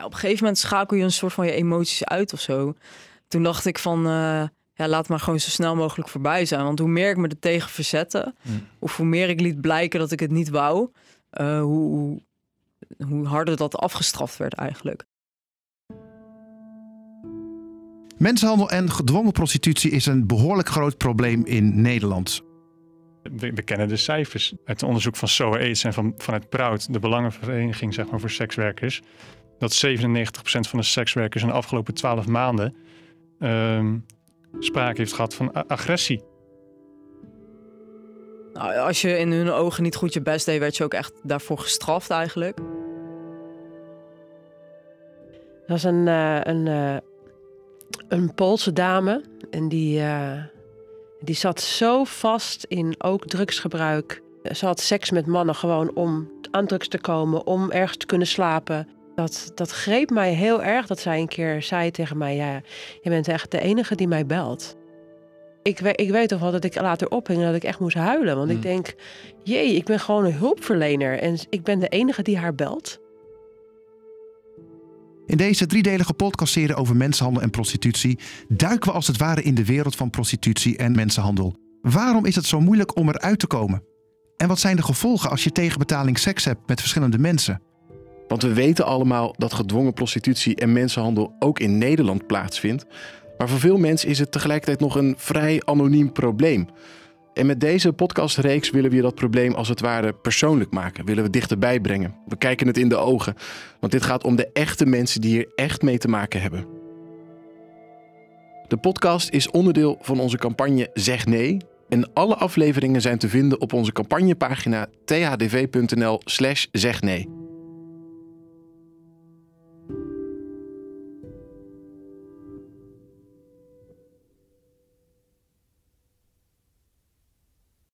ja, op een gegeven moment schakel je een soort van je emoties uit of zo. Toen dacht ik van, eh, ja, laat maar gewoon zo snel mogelijk voorbij zijn. Want hoe meer ik me er tegen verzette, Mm. of hoe meer ik liet blijken dat ik het niet wou, eh, hoe, hoe, hoe harder dat afgestraft werd eigenlijk. Mensenhandel en gedwongen prostitutie is een behoorlijk groot probleem in Nederland. We, we kennen de cijfers uit het onderzoek van SOA AIDS en van, vanuit Proud, de Belangenvereniging zeg maar, voor sekswerkers. Dat 97% van de sekswerkers in de afgelopen 12 maanden ehm, sprake heeft gehad van agressie. Nou, als je in hun ogen niet goed je best deed, werd je ook echt daarvoor gestraft eigenlijk. Dat was een, eh, een, eh, een Poolse dame. En die, eh, die zat zo vast in ook drugsgebruik. Ze had seks met mannen gewoon om aan drugs te komen, om ergens te kunnen slapen. Dat, dat greep mij heel erg dat zij een keer zei tegen mij: Ja, je bent echt de enige die mij belt. Ik, ik weet toch wel dat ik later ophing en dat ik echt moest huilen. Want ik denk: Jee, ik ben gewoon een hulpverlener en ik ben de enige die haar belt. In deze driedelige podcastserie over mensenhandel en prostitutie duiken we als het ware in de wereld van prostitutie en mensenhandel. Waarom is het zo moeilijk om eruit te komen? En wat zijn de gevolgen als je tegen betaling seks hebt met verschillende mensen? Want we weten allemaal dat gedwongen prostitutie en mensenhandel ook in Nederland plaatsvindt. Maar voor veel mensen is het tegelijkertijd nog een vrij anoniem probleem. En met deze podcastreeks willen we je dat probleem als het ware persoonlijk maken. Willen we dichterbij brengen. We kijken het in de ogen. Want dit gaat om de echte mensen die hier echt mee te maken hebben. De podcast is onderdeel van onze campagne Zeg Nee. En alle afleveringen zijn te vinden op onze campagnepagina thdv.nl slash zeg nee.